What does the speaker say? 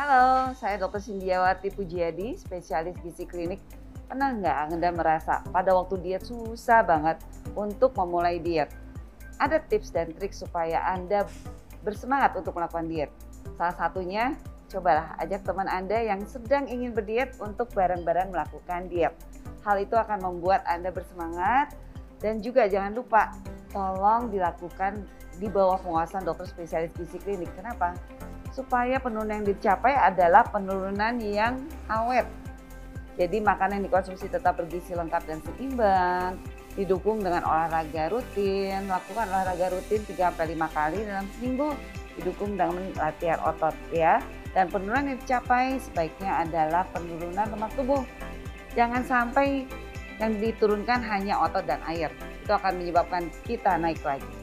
Halo, saya Dr. Sindiawati Pujiadi, spesialis gizi klinik. Pernah nggak Anda merasa pada waktu diet susah banget untuk memulai diet? Ada tips dan trik supaya Anda bersemangat untuk melakukan diet. Salah satunya, cobalah ajak teman Anda yang sedang ingin berdiet untuk bareng-bareng melakukan diet. Hal itu akan membuat Anda bersemangat dan juga jangan lupa tolong dilakukan di bawah pengawasan dokter spesialis gizi klinik. Kenapa? Supaya penurunan yang dicapai adalah penurunan yang awet. Jadi makanan yang dikonsumsi tetap bergizi lengkap dan seimbang, didukung dengan olahraga rutin, lakukan olahraga rutin 3-5 kali dalam seminggu, didukung dengan latihan otot ya. Dan penurunan yang dicapai sebaiknya adalah penurunan lemak tubuh. Jangan sampai yang diturunkan hanya otot dan air. Itu akan menyebabkan kita naik lagi.